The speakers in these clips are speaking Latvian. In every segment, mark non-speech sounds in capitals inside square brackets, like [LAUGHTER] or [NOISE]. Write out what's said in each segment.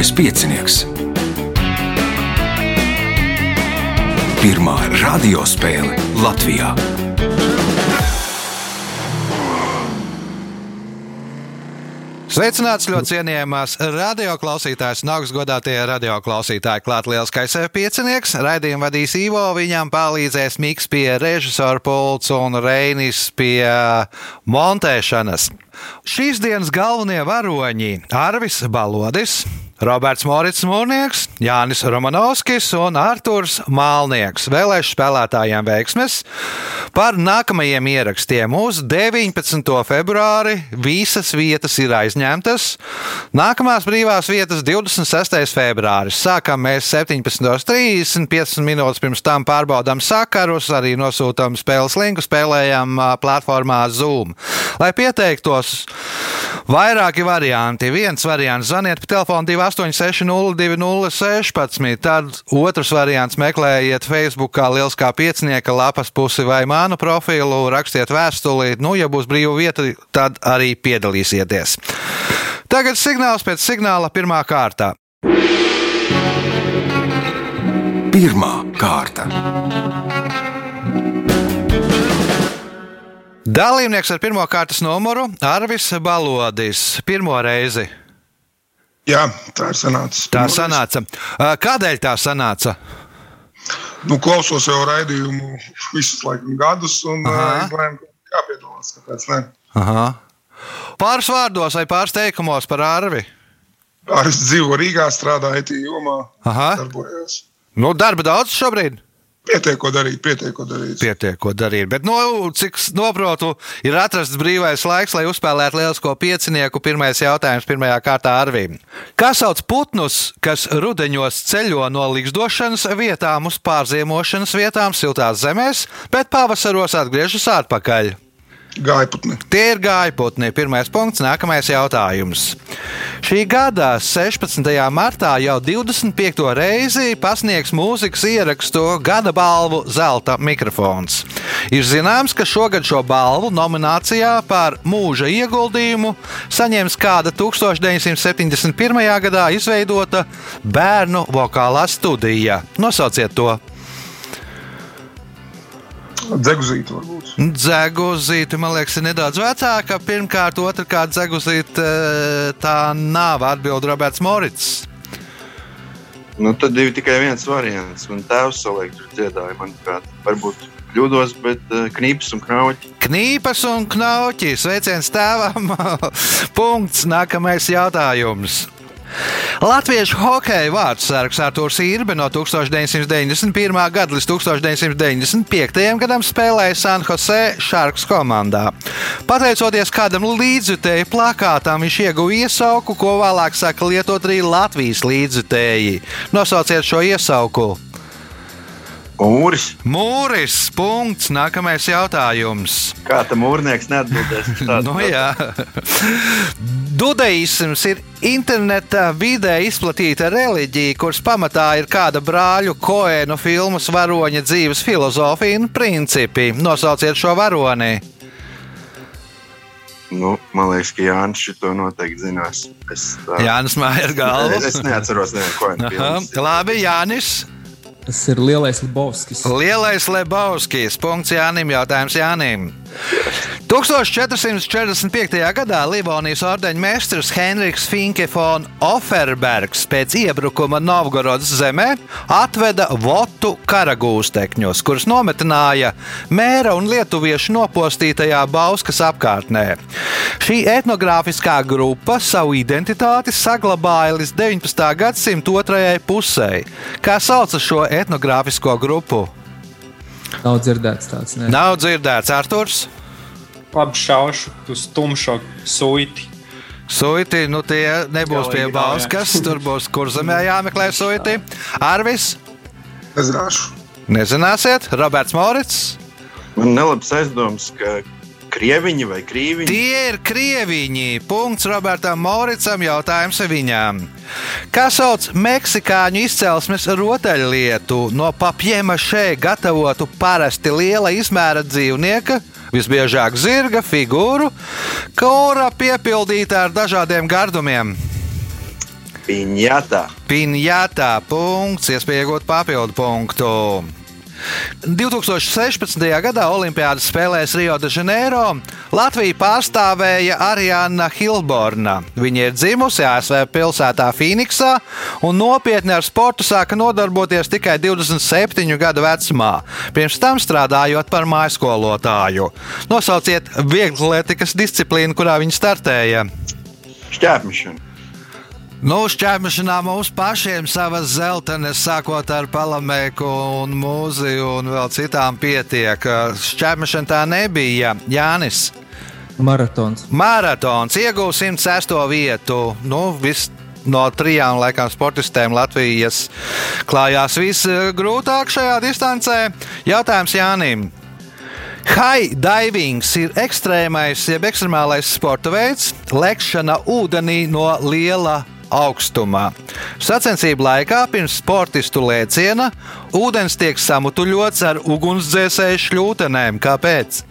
Lieliskais piecinieks. Pirmā radiospēle Latvijā. Sveicināts ļoti cienījamās radioklausītājas un augstgadātie radioklausītāji. Klāt lielskais piecinieks. Raidījumu vadīs Ivo, viņam palīdzēs Miks pie režisora pults un Reinis pie montēšanas. Šīs dienas galvenie varoņi - Arvis Balodis, Roberts Morits Mūrnieks, Jānis Romanovskis un Arturs Mālnieks. Vēlēšu spēlētājiem veiksmes par nākamajiem ierakstiem. Uz 19. februāri visas vietas ir aizņemtas. Nākamās brīvās vietas 26. februāris. Sākam mēs 17.30, 15 minūtes pirms tam pārbaudām sakarus, arī nosūtām spēles linku, spēlējam platformā Zoom. Lai pieteiktos, vairāki varianti. Viens variants - zvaniet pa telefonu 286-0216. Tad otrs variants - meklējiet Facebook, kā Liels kā piecinieka lapas pusi vai manu profilu, rakstiet vēstuli. Nu, ja būs brīva vieta, tad arī piedalīsieties. Tagad signāls pēc signāla pirmā kārta. Pirmā kārta. Dalībnieks ar pirmā kārtas numuru - Arvis Balodis. Pirmo reizi. Jā, tā ir sanāca. Tā sanāca. Kādēļ tā sanāca? Nu, klausos jau raidījumu visus laikam gadus, un izlēmu, ka jāpiedalās. Kāpēc ne? Aha. Pāris vārdos vai pāris teikumos par Arvi. Arī es dzīvoju Rīgā, strādāju IT jomā, Aha. darbojos. Nu, darba daudz šobrīd. Pietiek, ko darīt, pietiek, ko darīt. Pietiek, ko darīt. Bet, nu, cik es saprotu, ir atrasts brīvais laiks, lai uzspēlētu lielisko piecinieku. Pirmais jautājums, pirmajā kārtā Arvīm. Kā sauc putnus, kas rudeņos ceļo no līgzdošanas vietām uz pārziemošanas vietām siltās zemēs, bet pavasaros atgriežas atpakaļ? Gaiputni. Tie ir gājputni. Pirmais punkts, nākamais jautājums. Šī gada 16. martā jau 25. reizi pasniegs mūzikas ierakstu gada balvu Zelta mikrofons. Ir zināms, ka šogad šo balvu nominācijā par mūža ieguldījumu saņems kāda 1971. gadā izveidota bērnu vokālā studija. Nosauciet to! Dzeguzīti varbūt. Dzeguzīte, man liekas, ir nedaudz vecāka. Pirmkārt, otrkārt, dzeguzīte tā nav atbild Roberts Morits. Nu, tad ir tikai viens variants. Man tēvs savulaik tur dziedāja, manuprāt, varbūt kļūdos, bet uh, knīpes un knauķi. Knīpas un knauķi. Sveiciens tēvam. [LAUGHS] Punkts. Nākamais jautājums. Latviešu hokeja vārdsargs Arthurs Irbe no 1991. gada līdz 1995. gadam spēlēja San Jose Sharks komandā. Pateicoties kādam līdzjutēju plakātam, viņš ieguva iesauku, ko vēlāk saka lietot arī Latvijas līdzjutēji. Nosauciet šo iesauku! Mūris. Mūris. Punkts. Nākamais jautājums. Kā tam mūrnieks neatbildēs? [LAUGHS] Nu, jā. Dudeisms ir interneta vidē izplatīta reliģija, kuras pamatā ir kāda brāļu koēnu filmas varoņa dzīves filozofija un principi. Nosauciet šo varoni. Nu, man liekas, ka Jānis to noteikti zinās. Es, tā, Jānis Maier galva. es neatceros, nevienu ko Aha, viņš Labi, Jānis. Tas ir lielais Lebovskis. Lielais Lebovskis. Punkts Jānim. Jautājums Jānim. 1445. gadā Livonijas ordeņa mēsters Henriks Finke von Offerbergs pēc iebrukuma Novgorodas zemē atveda votu karagūstekņus, kurus nometināja mēra un lietuviešu nopostītajā Bauskas apkārtnē. Šī etnogrāfiskā grupa savu identitāti saglabāja līdz 19. gadsimta otrajai pusē. Kā sauca šo etnogrāfisko grupu? Nav dzirdēts tāds. Ne. Nav dzirdēts Arthurs. apšaušu uz tumšo suiti. Suiti, nu tie nebūs Galīgi pie. Bauskas, tur būs kurzemē jāmeklē suiti. Arvis, Nezināšu. nezināsiet, Roberts Morits. Man nelabs aizdoms, ka krieviņi vai krīviņi. Tie ir krieviņi. Punkts Robertam Moricam, jautājums viņām. Kā sauc meksikāņu izcelsmes rotaļlietu no papjēma šeit gatavotu parasti liela izmēra dzīvnieka? Visbiežāk zirga figūru, kura piepildīta ar dažādiem gardumiem. Piņķātā. Piņķātā punkts, iespēja iegūt papildu punktu. 2016. gadā Olimpiādas spēlēs Rio de Janeiro Latviju pārstāvēja Arijana Hilborna. Viņa ir dzimusi ASV pilsētā Phoenixā un nopietni ar sportu sāka nodarboties tikai 27 gadu vecumā, pirms tam strādājot par mājskolotāju. Nosauciet vieglietīgas disciplīnu, kurā viņa startēja. Šķērsmešana. Nu, šķērmešanā mums pašiem savas zeltainas, sākot ar palamēku un mūziju un vēl citām pietiek. Šķērmešana tā nebija. Jānis. Maratons. Maratons ieguva 106. vietu. Nu, viss no trijām laikam, sportistēm Latvijas klājās visgrūtāk šajā distancē. Jautājums Jānim. High divings ir ekstrēmais, jeb ekstremālais sporta veids, lekšana ūdenī no liela augstumā. Sacensību laikā pirms sportistu lēciena ūdens tiek samutuļots ar ugunsdzēsēju šļūtenēm. Kāpēc?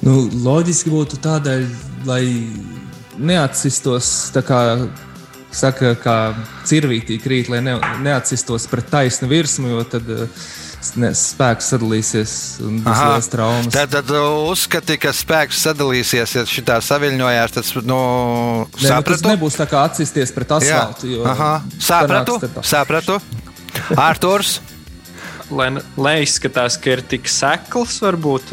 Nu, loģiski būtu tādēļ, lai neatsistos tā kā, saka, kā cirvītī krīt, lai ne, neatsistos pret taisnu virsmu, jo tad uh, spēks sadalīsies un būs liels traumas. Tad, tad uzskati, ka spēks sadalīsies, ja šī tā saviņojās. Tad, nu, ne, nu, tas nebūs tā kā atsisties pret asfaltu. Jo, sapratu, sapratu. Arturs. Lai, lai izskatās, ka ir tik sekls, varbūt.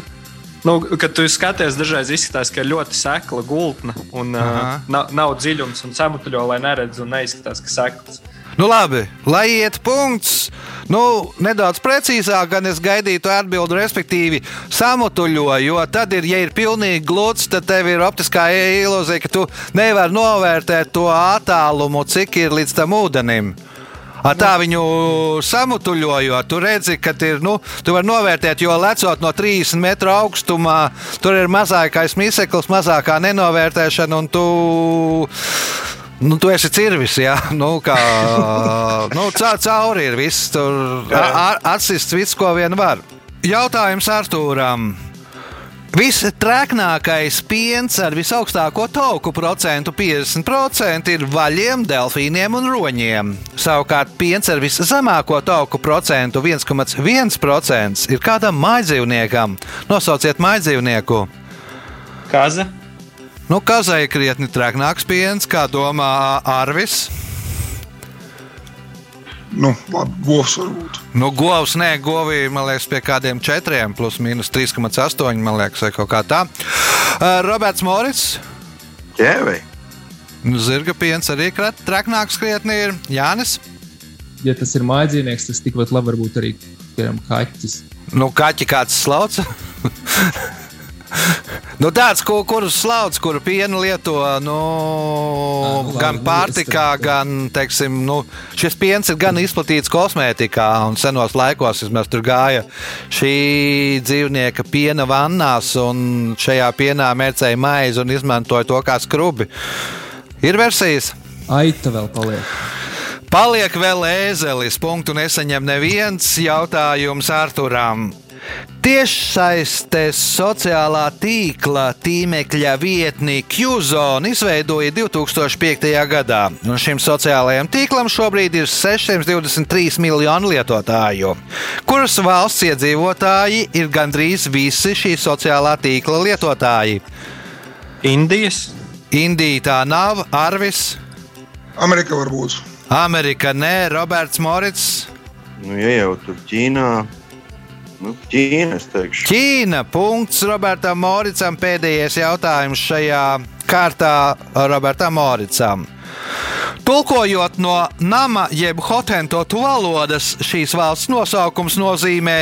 Nu, kad tu skaties, dažreiz izskatās, ka ir ļoti sekla gultne un Aha. uh, nav, nav dziļums un samutuļo, lai neredz un neizskatās, ka sekls. Nu, labi, lai iet punkts. Nu, nedaudz precīzāk, gan es gaidītu atbildi, respektīvi, samutuļo, jo tad, ir, ja ir pilnīgi gluds, tad tev ir optiskā ilūzija, ka tu nevari novērtēt to attālumu, cik ir līdz tam ūdenim. Ar tā viņu samutuļojot, tu redzi, ka ir, nu, tu vari novērtēt, jo lecot no 30 metru augstumā, tur ir mazākais miseklis, mazākā nenovērtēšana, un tu Nu, tu esi cirvis, jā. Nu, kā, nu, cauri ir viss. Tur atsists viss, ko vien var. Jautājums Artūram. Visstrēknākais piens ar visaugstāko tauku procentu 50% ir vaļiem, delfīniem un roņiem. Savukārt piens ar viszemāko tauku procentu 1,1% ir kādam mājdzīvniekam. Nosauciet mājdzīvnieku. Kaza. Nu, kazai krietni traknāks piens, kā domā Arvis. Nu, labi, govs varbūt. Nu, govs, nē, govī, man liekas, pie kādiem 4, plus mīnus 3,8, man liekas, vai kaut kā tā. Uh, Roberts Morits. Ķēvei. Nu, zirga piens arī traknāks krietni ir Jānis. Ja tas ir mājdzīvnieks, tas tikpat labi var būt arī, piemēram, kaķis. Nu, kaķi kāds slauc. [LAUGHS] [LAUGHS] Nu, tāds, ko, kurus slauc, kuru pienu lieto nu, à, nu, gan pārtikā, gan teiksim, nu, šis piens ir gan izplatīts kosmētikā. Un senos laikos vismaz tur gāja šī dzīvnieka piena vannās, un šajā pienā mērcēja maizi un izmantoja to kā skrubi. Ir versijas. Aita vēl paliek. Paliek vēl ēzelis. Punktu nesaņem neviens jautājums Arturam. Tiešsaistes sociālā tīkla tīmekļa vietni Qzone izveidoja 2005. gadā, un šim sociālajam tīklam šobrīd ir 623 miljoni lietotāju, kuras valsts iedzīvotāji ir gandrīz visi šī sociālā tīkla lietotāji. Indijas? Indija tā nav, Arvis. Amerika varbūt. Amerika nē, Roberts Morits. Nu, ja jau tur Ķīnā, Nu, Ķīna, Ķīna. Punkts Robertam Moricam. Pēdējais jautājums šajā kārtā Robertam Moricam. Tulkojot no nama jeb hotentotu valodas, šīs valsts nosaukums nozīmē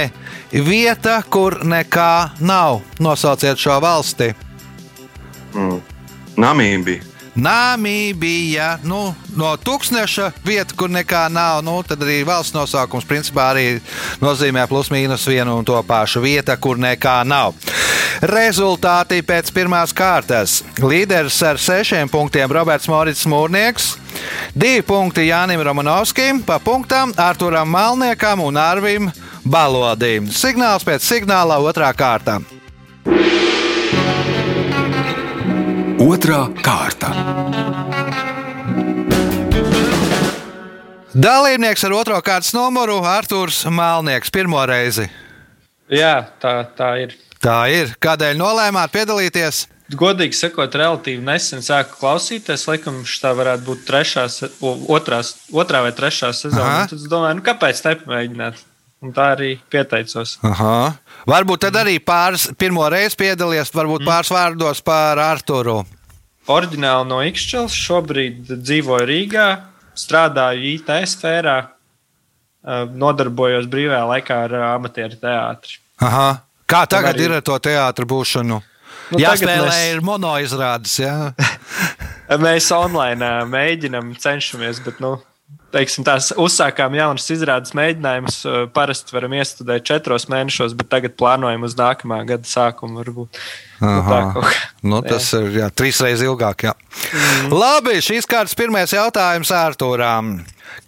vieta, kur nekā nav. Nosauciet šo valsti. Mm. Namībija. Namībija, nu, no tūkstneša vieta, kur nekā nav. Nu, tad arī valsts nosaukums principā arī nozīmē plus mīnus vienu un to pašu vieta, kur nekā nav. Rezultāti pēc pirmās kārtas. Līderis ar sešiem punktiem Roberts Morits Mūrnieks, divi punkti Jānim Romanovskim, pa punktām Arturam Malniekam un Arvim Balodim. Signāls pēc signāla otrā kārta. Otra kārta. Dalībnieks ar otro kārtas numuru Arthurs Mālnieks pirmo reizi. Jā, tā, tā ir. Tā ir. Kādēļ nolēmāt piedalīties? Godīgi sakot, relatīvi nesen sāku klausīties. Laikam, tā varētu būt trešā, otrās, otrā vai trešā sezona. Tad es domāju, nu, kāpēc nepamēģināt? Un tā arī pieteicos. Aha. Varbūt tad arī pāris, pirmo reizi piedalījies, varbūt mm. pāris vārdos par Arturu. Oriģināli no Ikšķels, šobrīd dzīvoju Rīgā, strādāju IT sfērā, nodarbojos brīvajā laikā ar amatieru teātri. Aha. Kā tagad arī... ir ar to teātru būšanu? Nu, Jāspēlē mēs... ir monoizrādes. Jā. [LAUGHS] mēs online mēģinam, cenšamies, bet nu, teiksim, tās uzsākām jaunas izrādes mēģinājumus. Parasti varam iestudēt četros mēnešos, bet tagad plānojam uz nākamā gada sākumu. Varbūt. Nu, nu, tas jā. ir jā, trīs reizes ilgāk. Jā. Mm. Labi, šīs kārtas pirmais jautājums Ārtūrām.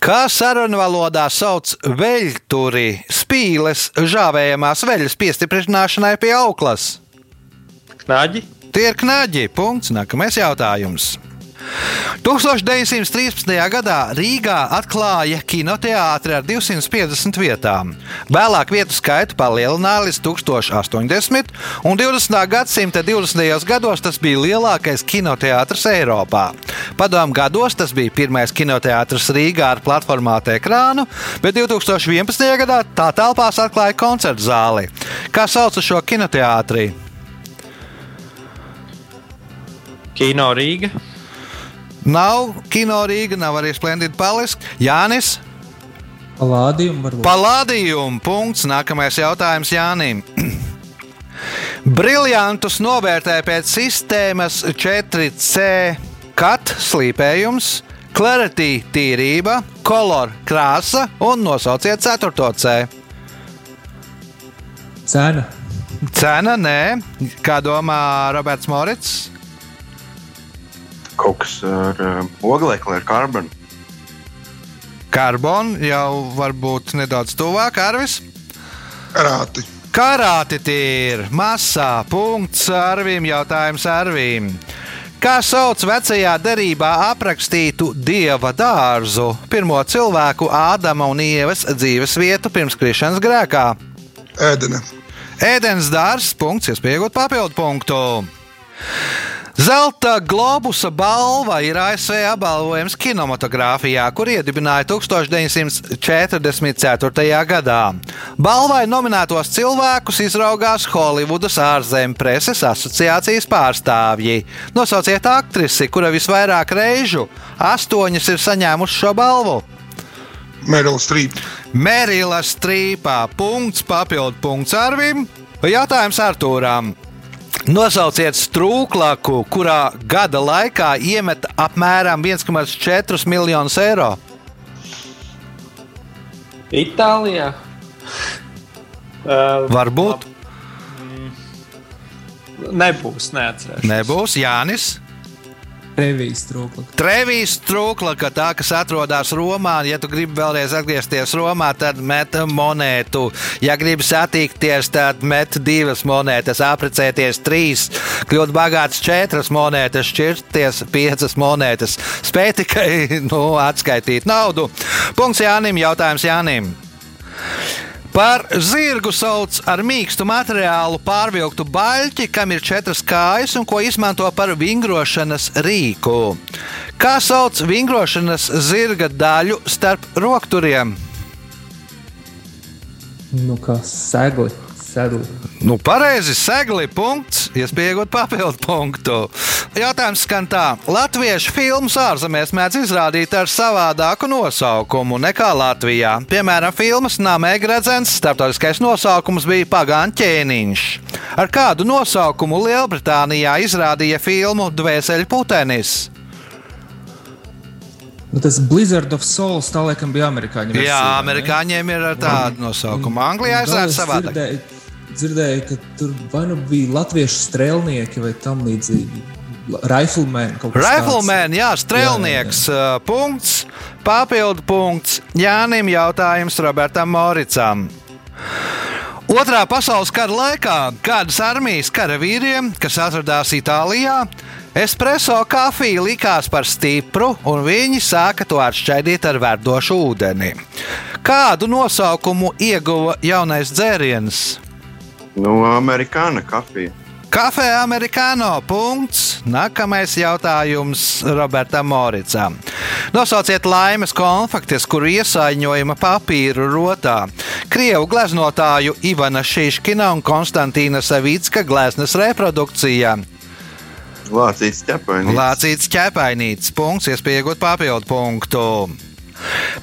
Kā sarunvalodā sauc veļturi, spīles, žāvējamās veļas piestiprināšanai pie auklas? Knaģi? Tie ir knaģi. Punkts. Nākamais jautājums. 1913. gadā Rīgā atklāja kinoteātri ar 250 vietām. Vēlāk vietu skaitu palielināja līdz 1080, un 20. gadsimta 20. gados tas bija lielākais kinoteātris Eiropā. Padomu gados tas bija pirmais kinoteātris Rīgā ar platformātu ekrānu, bet 2011. gadā tā telpās atklāja koncertu zāli. Kā sauc šo kinoteātriju? Kino Rīga. Nav Kino Rīga, nav arī Splendid Palace. Jānis. Palādījums varbūt. Palādījums. Punkts. Nākamais jautājums Jānim. [CLEARS THROAT] Briljantus novērtē pēc sistēmas 4C kat slīpējums, clarity tīrība, kolor krāsa un nosauciet 4 C. Cena. Cena nē. Kā domā Roberts Morits? Kaut kas ar uh, oglekli, ar karbonu. Karbonu jau varbūt nedaudz tuvāk, Arvis. Karāti. Karāti ir masā, punkts Arvīm, jautājums Arvīm. Kā sauc vecajā derībā aprakstītu dieva dārzu, pirmo cilvēku Ādama un Ievas dzīves vietu pirms krišanas grēkā? Ēdene. Ēdienas dārzs, punkts, iespējot papildu punktu. Zelta globusa balva ir ASV apbalvojums kinematogrāfijā, kur iedibināja 1944. gadā. Balvai nominētos cilvēkus izraugās Holivudas ārzemju preses asociācijas pārstāvji. Nosauciet aktrisi, kura visvairāk reižu astoņas ir saņēmusi šo balvu. Merila Strīpa. Merila Strīpā. Punkts, papildu punkts Arvim. Jautājums Artūram. Nosauciet strūklaku, kurā gada laikā iemeta apmēram 1,4 miljonus eiro. Itālijā. Uh, [LAUGHS] Varbūt. Nebūs, neatcerēšos. Nebūs Jānis. Trevijas trūkla. Trevijas trūkla, ka tā, kas atrodas Romā, ja tu gribi vēlreiz atgriezties Romā, tad met monētu. Ja gribi satikties, tad met divas monētas, apprecēties trīs, kļūt bagāts četras monētas, šķirties piecas monētas. Spēj tikai [LAUGHS] nu, atskaitīt naudu. Punkts Jānim, jautājums Jānim. Par zirgu sauc ar mīkstu materiālu pārvilktu baļķi, kam ir četras kājas un ko izmanto par vingrošanas rīku. Kā sauc vingrošanas zirga daļu starp rokturiem? Nu, kā segli segli. Nu, pareizi, segli. Punkts. Iespējot papildu punktu. Jautājums skan tā. Latviešu filmas ārzemēs mēdz izrādīt ar savādāku nosaukumu nekā Latvijā. Piemēram, filmas Nāmēga redzens starptautiskais nosaukums bija Pagānu ķēniņš. Ar kādu nosaukumu Lielbritānijā izrādīja filmu Dvēseli putenis? Nu, tas Blizzard of Souls tā laikam bija amerikāņu. Versija, Jā, amerikāņiem ir tāda nosaukuma. Anglijā izrādās savādāk. Dzirdēju, dzirdēju, ka tur vai nu bija latviešu strēlnieki vai tam līdzīgi. Rifleman. Rifleman, jā, strēlnieks. Jā, jā, jā. Punkts, papildu punkts. Jānim jautājums Robertam Moricam. Otrā pasaules kara laikā kādas armijas karavīriem, kas atradās Itālijā, Espreso kafija likās par stipru, un viņi sāka to atšķaidīt ar verdošu ūdeni. Kādu nosaukumu ieguva jaunais dzēriens? Nu, amerikāņu kafija. Kafija amerikāno. Punkts. Nākamais jautājums Robertam Moricam. Nosauciet laimes konfektes, kuru iesaiņojuma papīru rotā. Krievu gleznotāju Ivana Šiškina un Konstantīna Savicka gleznas reprodukcijā. Lācīts ķepainīts. Lācīts ķepainīts. Punkts, iespēja iegūt papildu punktu.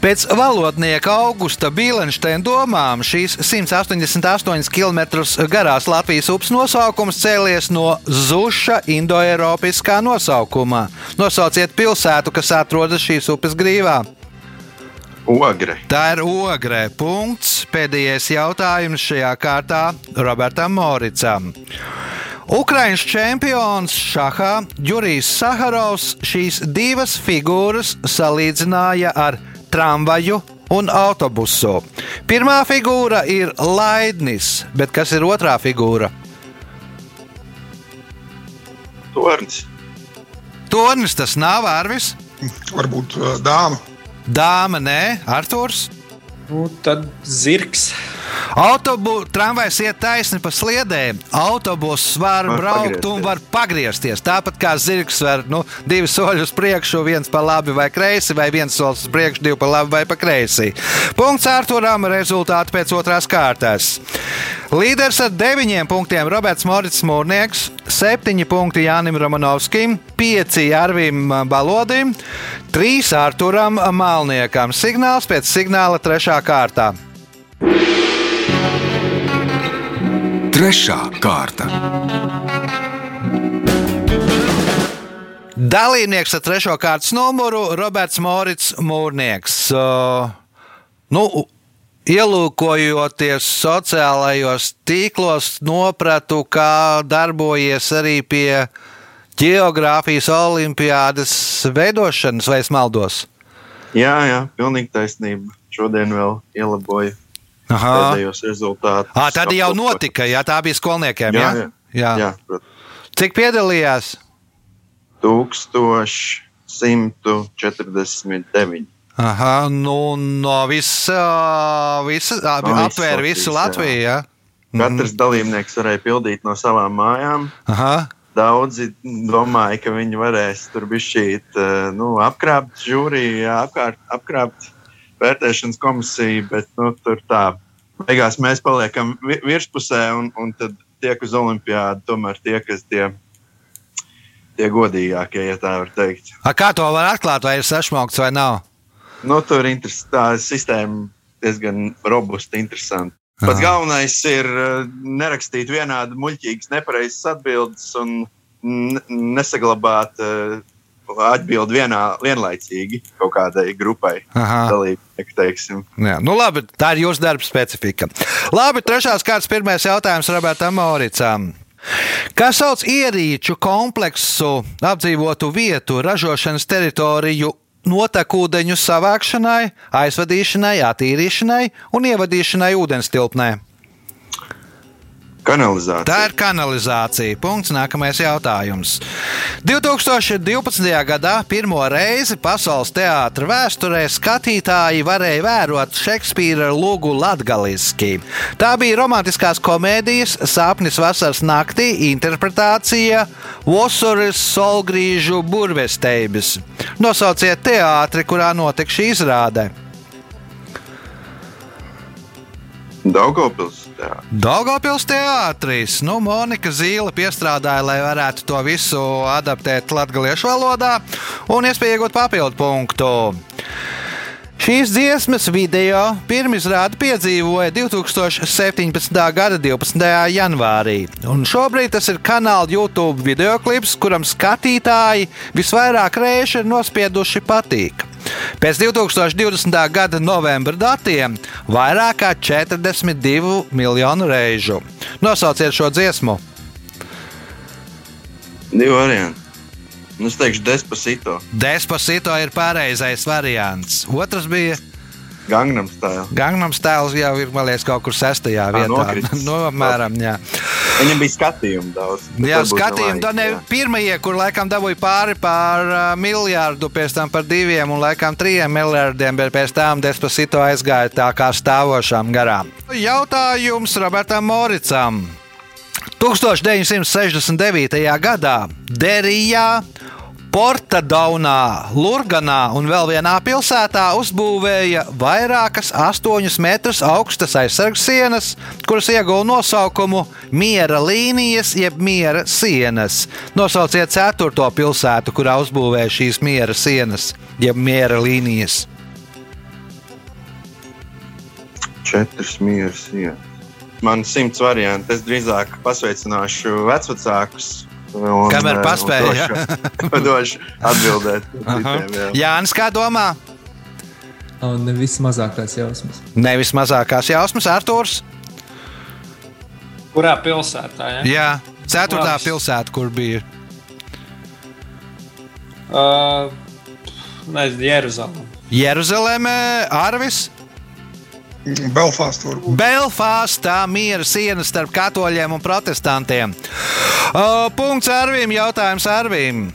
Pēc valodnieka Augusta Bīlensteina domām šīs 188 km garās Latvijas upes nosaukums cēlies no Zuša indoeiropiskā nosaukuma. Nosauciet pilsētu, kas atrodas šīs upes grīvā. Ogre. Tā ir ogre. Punkts. Pēdējais jautājums šajā kārtā Robertam Moricam. Ukraiņas čempions šahā Jurijs Saharovs šīs divas figūras salīdzināja ar tramvaju un autobusu. Pirmā figūra ir laidnis, bet kas ir otrā figūra? Tornis. Tornis tas nav Arvis. Varbūt uh, dāma. Dāma, nē, Arthurs. Nu, tad zirgs. Autobusu tramvajs iet taisni pa sliedēm. Autobuss var, var braukt pagriezties. un var pagriezties. Tāpat kā zirgs var nu, divi soļi uz priekšu, viens pa labi vai kreisi, vai viens solis uz priekšu, divi pa labi vai pa kreisi. Punkts Arturam, rezultāti pēc otrās kārtas. Līderis ar deviņiem punktiem Roberts Morits Mūrnieks, septiņi punkti Jānim Romanovskim, pieci Arvim Balodim, trīs Arturam Malniekam. Signāls pēc signāla trešā kārtā. Trešā kārta. Dalībnieks ar trešo kārtas numuru Roberts Morits Mūrnieks. Uh, nu, Ielūkojoties sociālajos tīklos, nopratu, kā darbojies arī pie geogrāfijas olimpiādas veidošanas, vai es maldos? Jā, jā, pilnīgi taisnība. Šodien vēl ielaboju pēdējos rezultātus. À, tad jau notika, jā, tā bija skolniekiem. Jā, jā? jā. jā. jā Cik piedalījās? 1149. Aha, nu, no visa, visa No aptvēra visu Latviju. Jā. Katrs dalībnieks varēja pildīt no savām mājām. Aha. Daudzi domāja, ka viņi varēs tur bišķīt, eh, nu, apkrāpt žūriju, apkārt, apkrāpt vērtēšanas komisiju, bet nu, tur tā. Beigās mēs paliekam vi- virspusē, un, un tad tiek uz olimpiādu tomēr tie, kas tie, tie godīgākie, ja tā var teikt. A, kā to var atklāt, vai ir sašmaukts vai nav? Nu, tur interes, tā sistēma diezgan robusta, interesanta. Pats galvenais ir eh, nerakstīt vienādi muļķīgas, nepareizas atbildes un nesaglabāt uh, atbildi vienā, vienlaicīgi kaut kādai grupai dalībnieku. Jā, nu labi, tā ir jūsu darba specifika. Labi, trešās kārtas pirmais jautājums Robertam Moricam. Kā sauc ierīču kompleksu, apdzīvotu vietu, ražošanas teritoriju, notekūdeņu savākšanai, aizvadīšanai, attīrīšanai un ievadīšanai ūdens tilpnē? Kanalizācija. Tā ir kanalizācija. Punkts. Nākamais jautājums. 2012. gadā pirmo reizi pasaules teātra vēsturē skatītāji varēja vērot Šekspīra lūgu latgaliski. Tā bija romantiskās komēdijas Sāpnis vasaras naktī interpretācija Vosuris Solgrīžu burvesteibis. Nosauciet teātri, kurā notika šī izrāde. Daugopils. Jā. Daugopils teātris. Nu, Monika Zīle piestrādāja, lai varētu to visu adaptēt latviešu valodā un iespēja iegūt papildu punktu. Šīs dziesmas video pirmizrādi piedzīvoja 2017. gada 12. janvārī, un šobrīd tas ir kanāla YouTube video klips, kuram skatītāji visvairāk reižu ir nospieduši patīk. Pēc 2020. gada novembra datiem vairāk kā 42 miljonu reižu. Nosauciet šo dziesmu! Divi varianti. Nu, es teikšu, despacito. Despacito ir pareizais variants. Otrs bija Gangnam Style. Gangnam Style jau ir, liekas, kaut kur sestajā vietā. nokritis. no, apmēram, jā. Viņam bija skatījumi daudz. Jā, skatījumi, tā ne laika, jā. pirmie, kur laikam dabūja pāri par uh, miljārdu, pēc tam par diviem un laikam trijiem miljardiem, bet pēc tam Despacito aizgāja tā kā stāvošām garām. Jautājums Robertam Moricam. 1969. gadā Derijā, Portadaunā, Lurganā un vēl vienā pilsētā uzbūvēja vairākas 8 metrus augstas aizsardzes sienas, kuras ieguva nosaukumu Miera līnijas, jeb Miera sienas. Nosauciet ceturto pilsētu, kurā uzbūvēja šīs miera sienas, jeb Miera līnijas. Četras mieras. Jā. Man ir simts varianti. Es drīzāk pasveicināšu vecākus. Kamēr paspēja, ja? Došu, [LAUGHS] došu atbildēt. Citiem, jā. Jānis, kā domā? Un nevis mazākās jausmas. Nevis mazākās jausmas, Arthurs. Kurā pilsētā? Ja? Jā, ceturtā Labs. pilsēta, kur bija. Uh, Nezinu, Jeruzalem. Jeruzalemē, Arvis. Belfāstā. Belfāstā miera siena starp katoļiem un protestantiem. Uh, punkts Arvīm, jautājums Arvīm.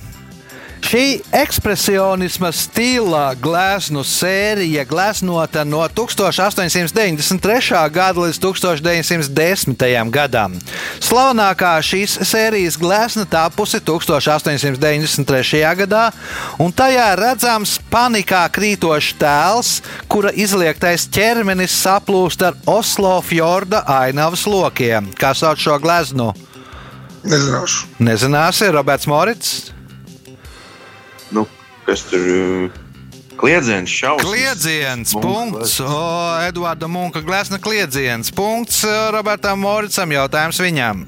Šī ekspresionisma stila gleznu sērija gleznota no 1893. gada līdz 1910. gadam. Slavenākā šīs sērijas glezna tapusi 1893. gadā, un tajā redzams panikā krītošs tēls, kura izliektais ķermenis saplūst ar Oslo fjorda ainavas lokiem. Kā sauc šo gleznu? Nezināšu. Nezināsi, Roberts Morits. Nu, kas tur kliedziens šausmas? Kliedziens, Munka punkts. O, Eduarda Munka glezna kliedziens. Punkts Robertam Moricam, jautājums viņam.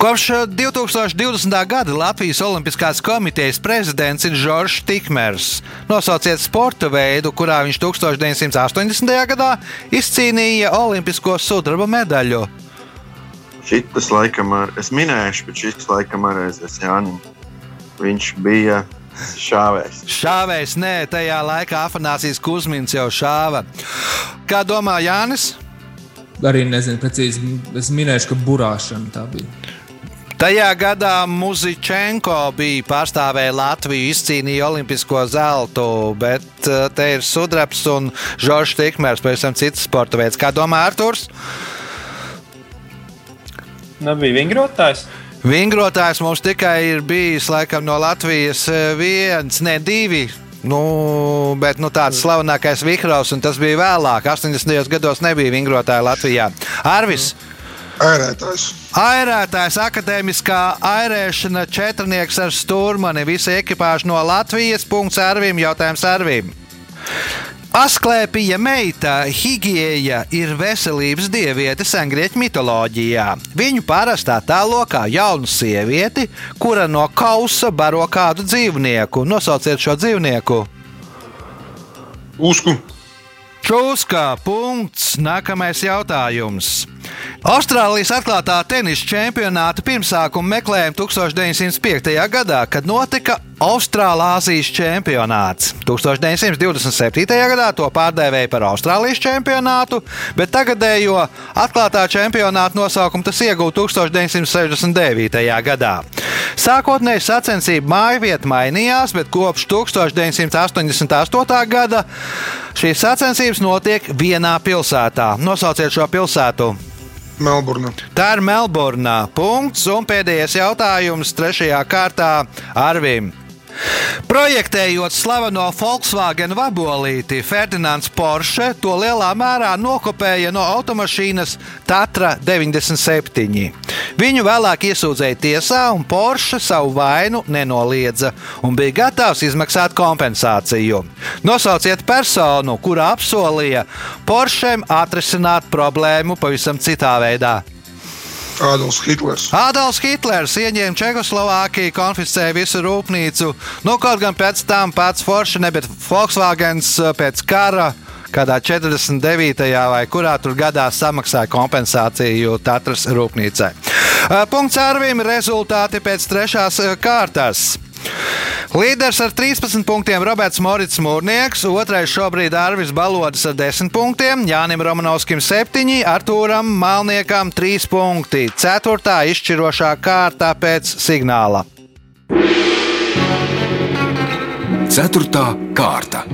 Kopš eh, 2020. gada Latvijas Olimpiskās komitejas prezidents ir Žoržs Tikmers. Nosauciet sporta veidu, kurā viņš 1980. gadā izcīnīja Olimpisko sudraba medaļu. Šitas laikam ar, es minēšu, bet šis laikam arī aizies Jānim. Viņš bija šāvējs. Šāvējs, nē, tajā laikā Afanāsijas Kusmins jau šāva. Kā domā Jānis? Arī nezinu precīzi. Es minēšu, ka burāšana tā bija. Tajā gadā Muzičenko bija pārstāvēja Latviju, izcīnīja olimpisko zeltu, bet eh, te ir sudrabs un Žoržs Tikmērs, pavisam cits sporta veids. Kā domā Arturs? Nebija vingrotājs. Vingrotājs mums tikai ir bijis laikam no Latvijas eh, viens, ne divi. Nu, bet nu, tāds slavenākais Vihraus, un tas bija vēlāk. 80. gados nebija vingrotāja Latvijā. Arvis! Ērētājs. Airētājs akadēmiskā airēšana četrnieks ar stūrmani. Visi ekipāži no Latvijas. Punkts Arvim, jautājums Arvim. Asklēpija meita Higieja ir veselības dieviete sengrieķu mitoloģijā. Viņu parasti attēlo kā jaunu sievieti, kura no kausa baro kādu dzīvnieku. Nosauciet šo dzīvnieku. Uzku. Čūska, punkts. Nākamais jautājums. Austrālijas atklātā tenisa čempionāta pirmsākuma meklējuma 1905. gadā, kad notika Austrālāzijas čempionāts. 1927. gadā to pārdēvēja par Austrālijas čempionātu, bet tagadējo atklātā čempionāta nosaukumu tas ieguva 1969. gadā. Sākotnēji sacensību māju vieta mainījās, bet kopš 1988. gada šīs sacensības notiek vienā pilsētā. Nosauciet šo pilsētu! Melburna. Tā ir Melburnā. Punkts. Un pēdējais jautājums trešajā kārtā Arvim. Projektējot slaveno Volkswagen vabolīti, Ferdinands Porsche to lielā mērā nokopēja no automašīnas Tatra 97. Viņu vēlāk iesūdzēja tiesā, un Porsche savu vainu nenoliedza un bija gatavs izmaksāt kompensāciju. Nosauciet personu, kura apsolīja Porschem atrisināt problēmu pavisam citā veidā. Ādams Hitlers. Adolfs Hitlers ieņēma Čehoslovākiju, konfiscēja visu rūpnīcu. Nu, kaut gan pēc tam pats ne, bet Volkswagen pēc kara. Kādā 49. vai kurā tur gadā samaksāja kompensāciju Tatras rūpnīcai. Punkts Arvim, rezultāti pēc trešās kārtas. Līderis ar 13 punktiem Roberts Morits Mūrnieks, otrais šobrīd Arvis Balodis ar 10 punktiem, Jānim Romanovskim 7, Artūram Malniekam 3 punkti. Ceturtā izšķirošā kārta pēc signāla. Ceturtā kārta.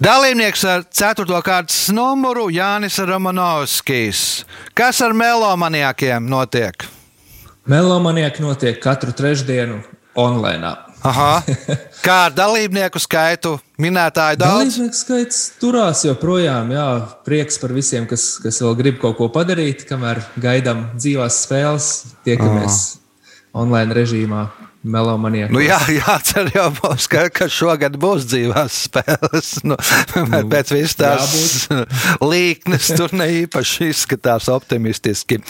Dalībnieks ar 4. kārtas numuru Jānis Romanovskis. Kas ar melomaniakiem notiek? Melomanieki notiek katru trešdienu online. Aha. [LAUGHS] Kā ar dalībnieku skaitu? Minētāju daudz. Dalībnieku skaits turās joprojām. Jā, prieks par visiem, kas, kas vēl grib kaut ko padarīt, kamēr gaidām dzīvās spēles, tiekamies oh. online režīmā. Melomanija. Nu, jā, jācer jau mums, ka, ka šogad būs dzīvās spēles. Nu, nu, pēc visas tās [LAUGHS] līknes tur ne īpaši izskatās optimistiski.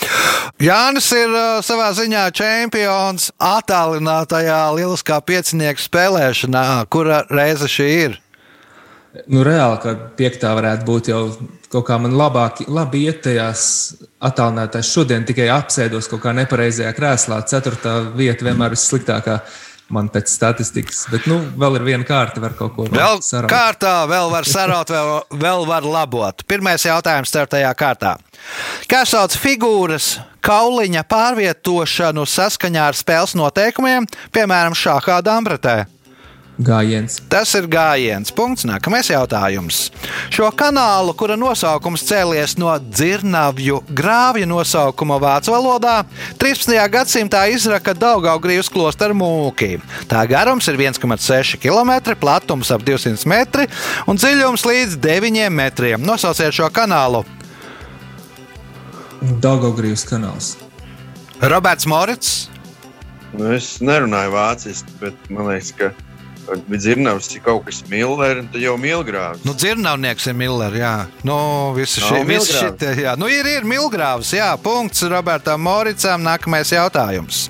Jānis ir uh, savā ziņā čempions attālinātajā lieliskā piecinieku spēlēšanā. Kura reize šī ir? Nu, reāli, ka piektā varētu būt jau kaut kā man labāk, labi iet tajās attālinātās. Šodien tikai apsēdos kaut kā nepareizajā krēslā. Ceturtā vieta vienmēr ir sliktākā. Man pēc statistikas, bet nu, vēl ir viena kārta, var kaut ko vēl saraut. Kārtā vēl var saraut, vēl, vēl var labot. Pirmais jautājums ceturtajā kārtā. Kā sauc figūras kauliņa pārvietošanu saskaņā ar spēles noteikumiem, piemēram, šākā dambretē? Gājiens. Tas ir gājiens. Punkts. Nākamais jautājums. Šo kanālu, kura nosaukums cēlies no dzirnavju grāvja nosaukuma vācu valodā, 13. gadsimtā izraka Daugaugrības klosteru mūki. Tā garums ir 1,6 km, platums ap 200 metri un dziļums līdz 9 metriem. Nosauciet šo kanālu. Daugaugrības kanāls. Roberts Morits. Nu, es nerunāju vāciski, bet man liekas, ka Dzirnavs ir kaut kas Millers, tad jau Milgrāvs. Nu, Dzirnavnieks ir Millers, jā. Nu, visi šie, visi šitie, jā. Nu, ir, ir Milgrāvs, jā. Punkts Robertam Moricam. Nākamais jautājums.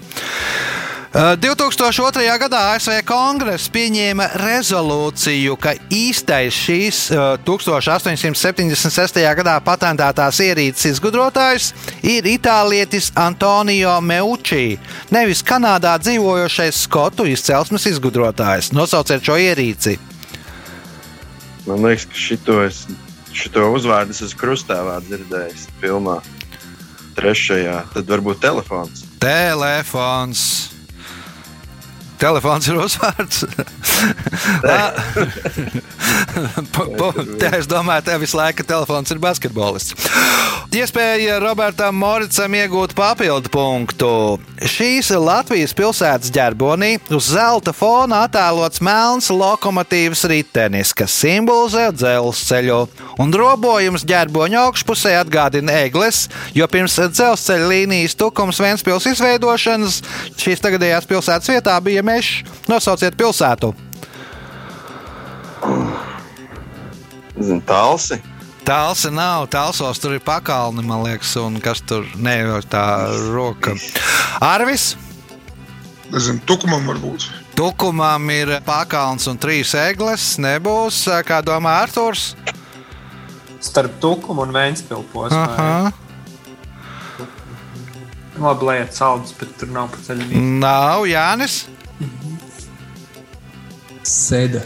2002. Uh, gadā ASV Kongress pieņēma rezolūciju, ka īstais šīs 1876. Uh, gadā patentētās ierīces izgudrotājs ir itālietis Antonio Meucci, nevis Kanādā dzīvojošais skotu izcelsmes izgudrotājs. Nosauciet šo ierīci. Man liekas, ka šito, es, šito uzvārdu es krustāvā dzirdējis filmā. Trešajā, tad varbūt telefons. Telefons. Telefons ir uzvārds. [LAUGHS] [LAUGHS] Te es domāju, tev visu laiku telefons ir basketbolists. Iespēja Robertam Moricam iegūt papildu punktu. Šīs Latvijas pilsētas ģerbonī uz zelta fona attēlots melns lokomotīvas ritenis, kas simbolizē dzelzceļu. Un robojums ģerboņa augšpusē atgādina eglis, jo pirms dzelzceļa līnijas tukums Ventspils izveidošanas šīs tagadējās pilsētas vietā bija mežs. Nosauciet pilsētu! Zinu, talsi. Tālsa nav, tālsos tur ir pakalni, man liekas, un kas tur nevar tā roka. Arvis? Nezinu, tukumam varbūt. Tukumam ir pakalns un trīs eglis. Nebūs, kā domā Arthurs? Starp tukumu un vēnspilsnu posmu. Labi, lieta saldus, bet tur nav pa ceļam. Nav Jānis. Sēde.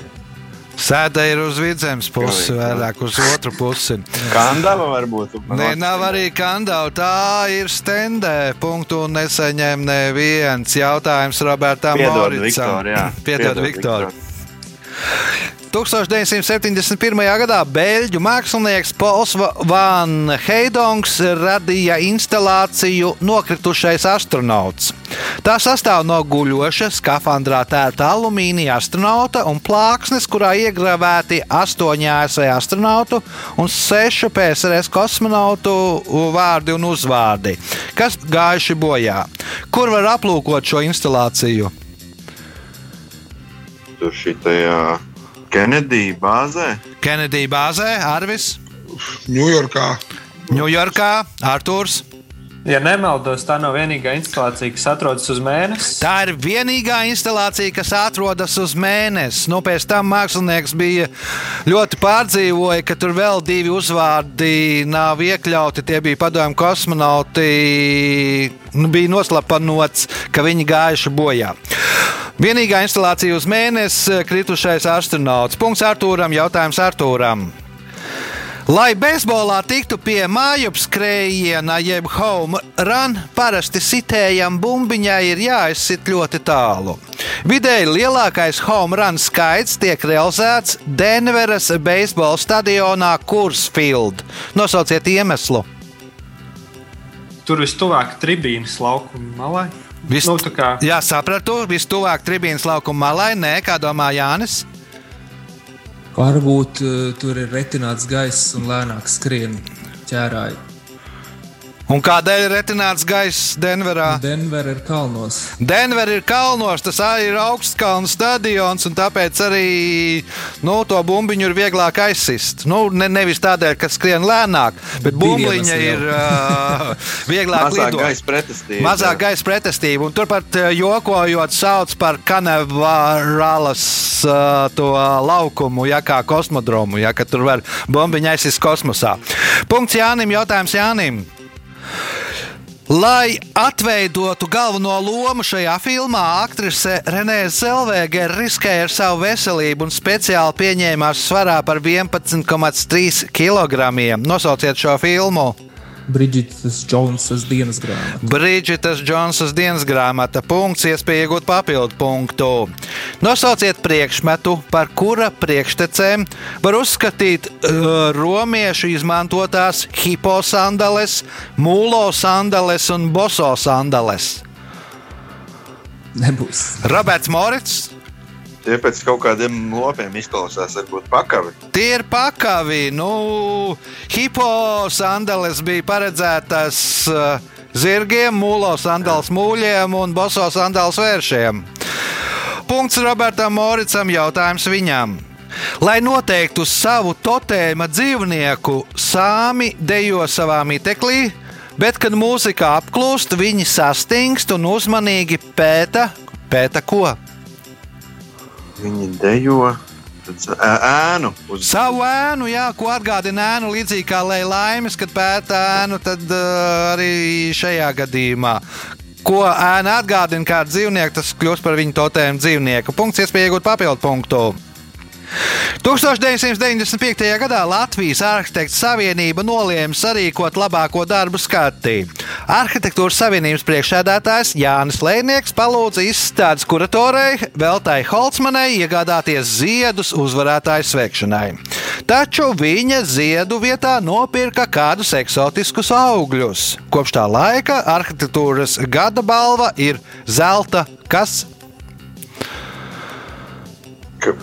Sēde ir uz vidzemes pusi, vairāk uz otru pusi. Kandava varbūt. Nē, nav arī kandava. Tā ir stendē. Punktu nesaņem neviens. Jautājums Robertam Moricam. Piedod, Viktor. 1971. gadā beļģu mākslinieks Pols Van Heidongs radīja instalāciju Nokritušais astronauts. Tā sastāv no guļoša, skafandrā tērta alumīnija astronauta un plāksnes, kurā iegravēti astoņi ASV astronautu un sešu PSRS kosmonautu vārdi un uzvārdi, kas gājuši bojā. Kur var aplūkot šo instalāciju? Tur šitajā Kenedija bāzē. Kenedija bāzē, Arvis. Ņujorkā. Ņujorkā, Artūrs. Ja nemaldos, tā nav vienīgā instalācija, kas atrodas uz mēnesi. Tā ir vienīgā instalācija, kas atrodas uz mēnesi. Nu, pēc tam mākslinieks bija ļoti pārdzīvoja, ka tur vēl divi uzvārdi nav iekļauti. Tie bija padomju kosmonauti. Nu, bija noslapanots, ka viņi gājuši bojā. Vienīgā instalācija uz mēnesi kritušais astronauts. Punkts Artūram, jautājums Artūram. Lai beisbolā tiktu pie mājupskrējiena, jeb home run, parasti sitējam bumbiņai ir jāizsit ļoti tālu. Vidēji lielākais home run skaits tiek realizēts Denveras beisbola stadionā Kursfield. Nosauciet iemeslu. Tur vistuvāk tribīnas laukuma malai. Vis... Nu, kā Jā, sapratu, vistuvāk tribīnas laukuma malai. Nē, kā domā Jānis? Varbūt uh, tur ir retināts gaiss un lēnāk skrien ķērāji. Un kādēļ ir retināts gaiss Denverā? Denver ir kalnos. Denver ir kalnos, tas arī ir augstkalnu stadions, un tāpēc arī nu, to bumbiņu ir vieglāk aizsist. Nu, ne, nevis tādēļ, ka skrien lēnāk, bet bumbiņa ir uh, [LAUGHS] vieglāk Mazāk lidot. gaisa pretestība. Mazāk gaisa pretestība. Un turpat jokojot, sauc par kanevāras uh, to laukumu, ja kā kosmodromu, ja ka tur var bumbiņu aizsist kosmosā. Punkts Jānim, jautājums Jānim. Lai atveidotu galveno lomu šajā filmā, aktrise Renēze Zelvēgere riskēja ar savu veselību un speciāli pieņēmās svarā par 11,3 kg. Nosauciet šo filmu! Brigits Džonsas dienas grāmata. Brīdžitas Džonsas dienas grāmata. Punkts, iespēja iegūt papildu punktu. Nosauciet priekšmetu, par kura priekštecēm var uzskatīt uh, romiešu izmantotās hiposandales, mūlo sandales un boso sandales. Nebūs. Roberts Morits. Tie pēc kaut kādiem lopiem izklausās, varbūt pakavi. Tie ir pakavi. Nu, hiposandales bija paredzētas uh, zirgiem, mūlo sandals mūļiem un boso sandals vēršiem. Punkts Robertam Moricam, jautājums viņam. Lai noteiktu savu totēma dzīvnieku, sāmi dejo savā miteklī, bet, kad mūzika apklūst, viņi sastingst un uzmanīgi pēta, pēta ko? Viņi dejo ēnu uz Savu ēnu, jā, ko atgādina ēnu, līdzīgi kā Laimes, kad pēta ēnu, tad uh, arī šajā gadījumā. Ko ēna atgādina kā dzīvnieku, tas kļūst par viņu totēmu dzīvnieku. Punkts, iespēja iegūt papildu punktu. 1995. gadā Latvijas Arhitektu Savienība nolēma sarīkot labāko darbu skati. Arhitektūras Savienības priekšsēdētājs Jānis Lēnieks palūdza izstādes kuratorei Veltai Holcmanai iegādāties ziedus uzvarētāju sveikšanai. Taču viņa ziedu vietā nopirka kādus eksotiskus augļus. Kopš tā laika arhitektūras gada balva ir zelta kas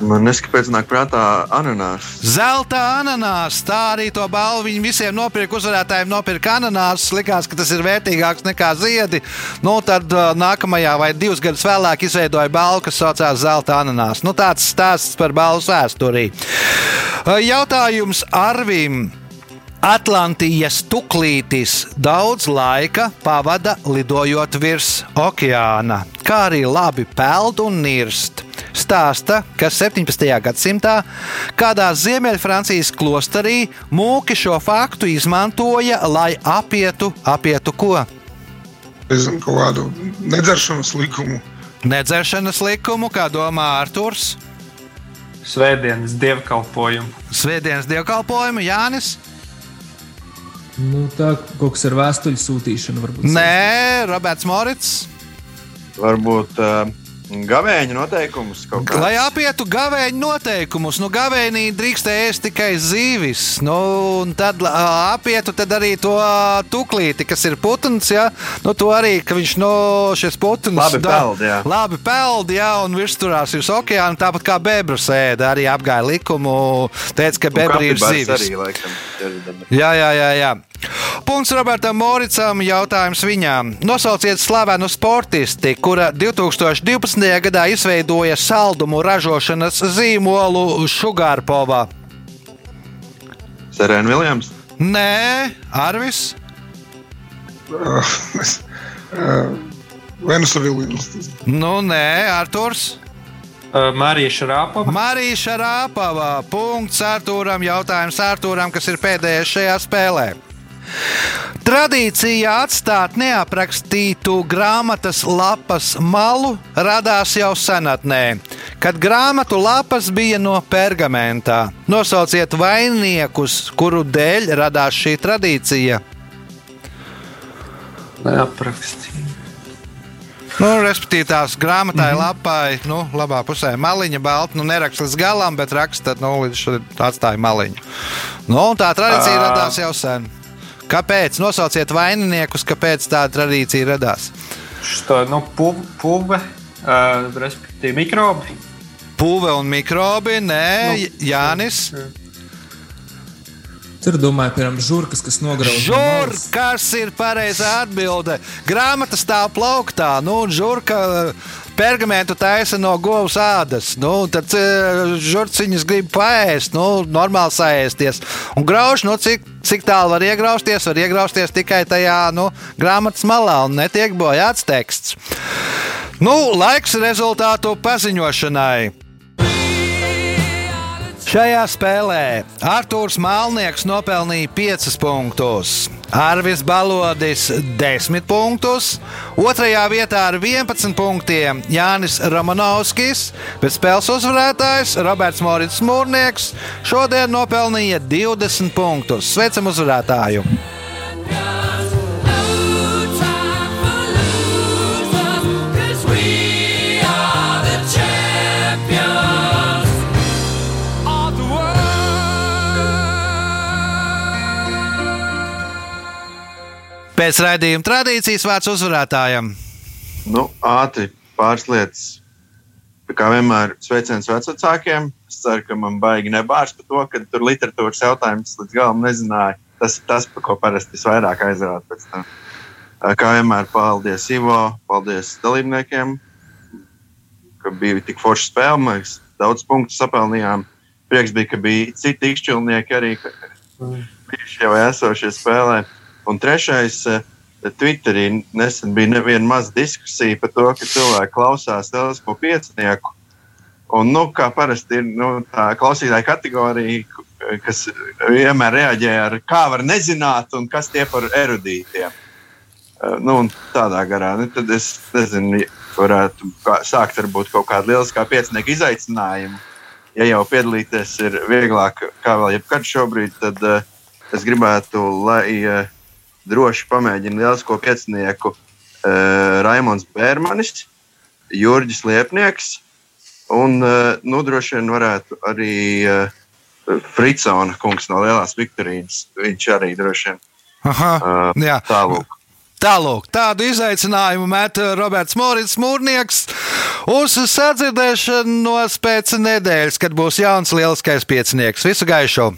Man neskapēc nāk prātā ananās. Zelta ananās. Tā arī to balvu viņi visiem nopirka. Uzvarētājiem nopirka ananās. Likās, ka tas ir vērtīgāks nekā ziedi. Nu, tad uh, nākamajā vai divus gadus vēlāk izveidoja balvu, kas saucās Zelta ananās. Nu, tāds stāsts par balvu vēsturī. Uh, Jautājums Arvim. Atlantijas tuklītis daudz laika pavada lidojot virs okeāna, kā arī labi peld un nirst. Stāsta, ka 17. gadsimtā kādā Ziemeļfrancijas klosterī mūki šo faktu izmantoja, lai apietu, apietu ko? Es zinu, kaut kādu nedzeršanas likumu. Nedzeršanas likumu, kā domā Arthurs. Svētdienas dievkalpojumu. Svētdienas dievkalpojumu Jānis. Nu, tā kaut kas ar vēstuļu sūtīšanu varbūt. Nē, Roberts Morits. Varbūt uh, gavēņa noteikumus kaut kā. Lai apietu gavēņa noteikumus, nu, gavēnī drīkst ēst tikai zīvis. Nu, un tad apietu tad arī to tuklīti, kas ir putns. Ja? Nu, to arī, ka viņš no šis putns Labi peld, jā. Labi peld, jā, un virsturās uz okeāna, tāpat kā bebras ēda. Arī apgāja likumu, teica, ka bebra ir zīvis. Arī, laikam. Jā, jā, jā. jā. Punkts Robertam Moricam. Jautājums viņām. Nosauciet slavenu sportisti, kura 2012. gadā izveidoja saldumu ražošanas zīmolu Sugarpovā. Serēna Viljams. Nē, Arvis. Uh, uh, Venusa Viljams. Nu, nē, Arturs. Uh, Marija Šarāpova. Marija Šarāpova. Punkts Artūram. Jautājums Artūram, kas ir pēdējais šajā spēlē. Tradīcija atstāt neaprakstītu grāmatas lapas malu radās jau senatnē, kad grāmatu lapas bija no pergamentā. Nosauciet vainniekus, kuru dēļ radās šī tradīcija. Neaprakstīja. Nu, respektīvi, tās grāmatai, mm -hmm. lapai, nu, labā pusē maliņa, balta, nu, neraksta līdz galam, bet raksta, nu, līdz atstāja maliņu. Nu, tā tradīcija uh. radās jau sen. Kāpēc? Nosauciet vaininiekus, kāpēc tāda tradīcija radās. Šo nu, pu, puve, uh, respektīvi mikrobi. Puve un mikrobi, nē, nu, Jānis. Tur domāju, piemēram, žurkas, kas nograuž. Žurkas ir pareizā atbilde. Grāmata stāv plauktā, nu, un žurka pergamentu taisa no govs ādas. Nu, tad žurciņas grib paēst, nu, normāli saēsties. Un grauž, nu, cik, cik tālu var iegrausties, var iegrausties tikai tajā nu, grāmatas malā un netiek bojāts teksts. Nu, laiks rezultātu paziņošanai. Šajā spēlē Arthurs Mālnieks nopelnīja 5 punktus, Arvis Balodis 10 punktus, otrajā vietā ar 11 punktiem Jānis Romanovskis, bet spēles uzvarētājs Roberts Morits Mūrnieks šodien nopelnīja 20 punktus. Sveicam uzvarētāju! Pēc raidījuma tradīcijas vārds uzvarētājam. Nu, ātri pāris lietas. Kā vienmēr, sveiciens vecākiem. Es ceru, ka man baigi nebārs par to, ka tur literatūras jautājums līdz galam nezināja. Tas ir tas, par ko parasti visvairāk aizrāda pēc tam. Kā vienmēr, paldies Ivo, paldies dalībniekiem, ka bija tik forša spēle. Mēs daudz punktu sapelnījām. Prieks bija, ka bija citi izšķilnieki arī, bijuši jau esošie spēlētāji. Un trešais, eh, Twitterī nesen bija neviena maza diskusija par to, ka cilvēki klausās teleskopā piecinieku. Un, nu, kā parasti ir nu, tā klausītāja kategorija, kas vienmēr reaģē ar kā var nezināt, un kas tie par erudītiem. Eh, nu, tādā garā. Nu, tad es nezinu, varētu sākt varbūt kaut kādu lielisku piecinieku izaicinājumu. Ja jau piedalīties ir vieglāk kā vēl jebkad šobrīd, tad uh, es gribētu, lai uh, droši pamēģina lielisko piecinieku uh, Raimons Bērmanis, Jurģis Liepnieks un uh, nu, droši vien varētu arī uh, Fritsona kungs no Lielās Viktorijas. Viņš arī droši vien. Aha, uh, jā. Tālūk. Tālāk, tādu izaicinājumu met Roberts Morits Mūrnieks uz sadzirdēšanos pēc nedēļas, kad būs jauns lieliskais piecinieks. Visu gaišu!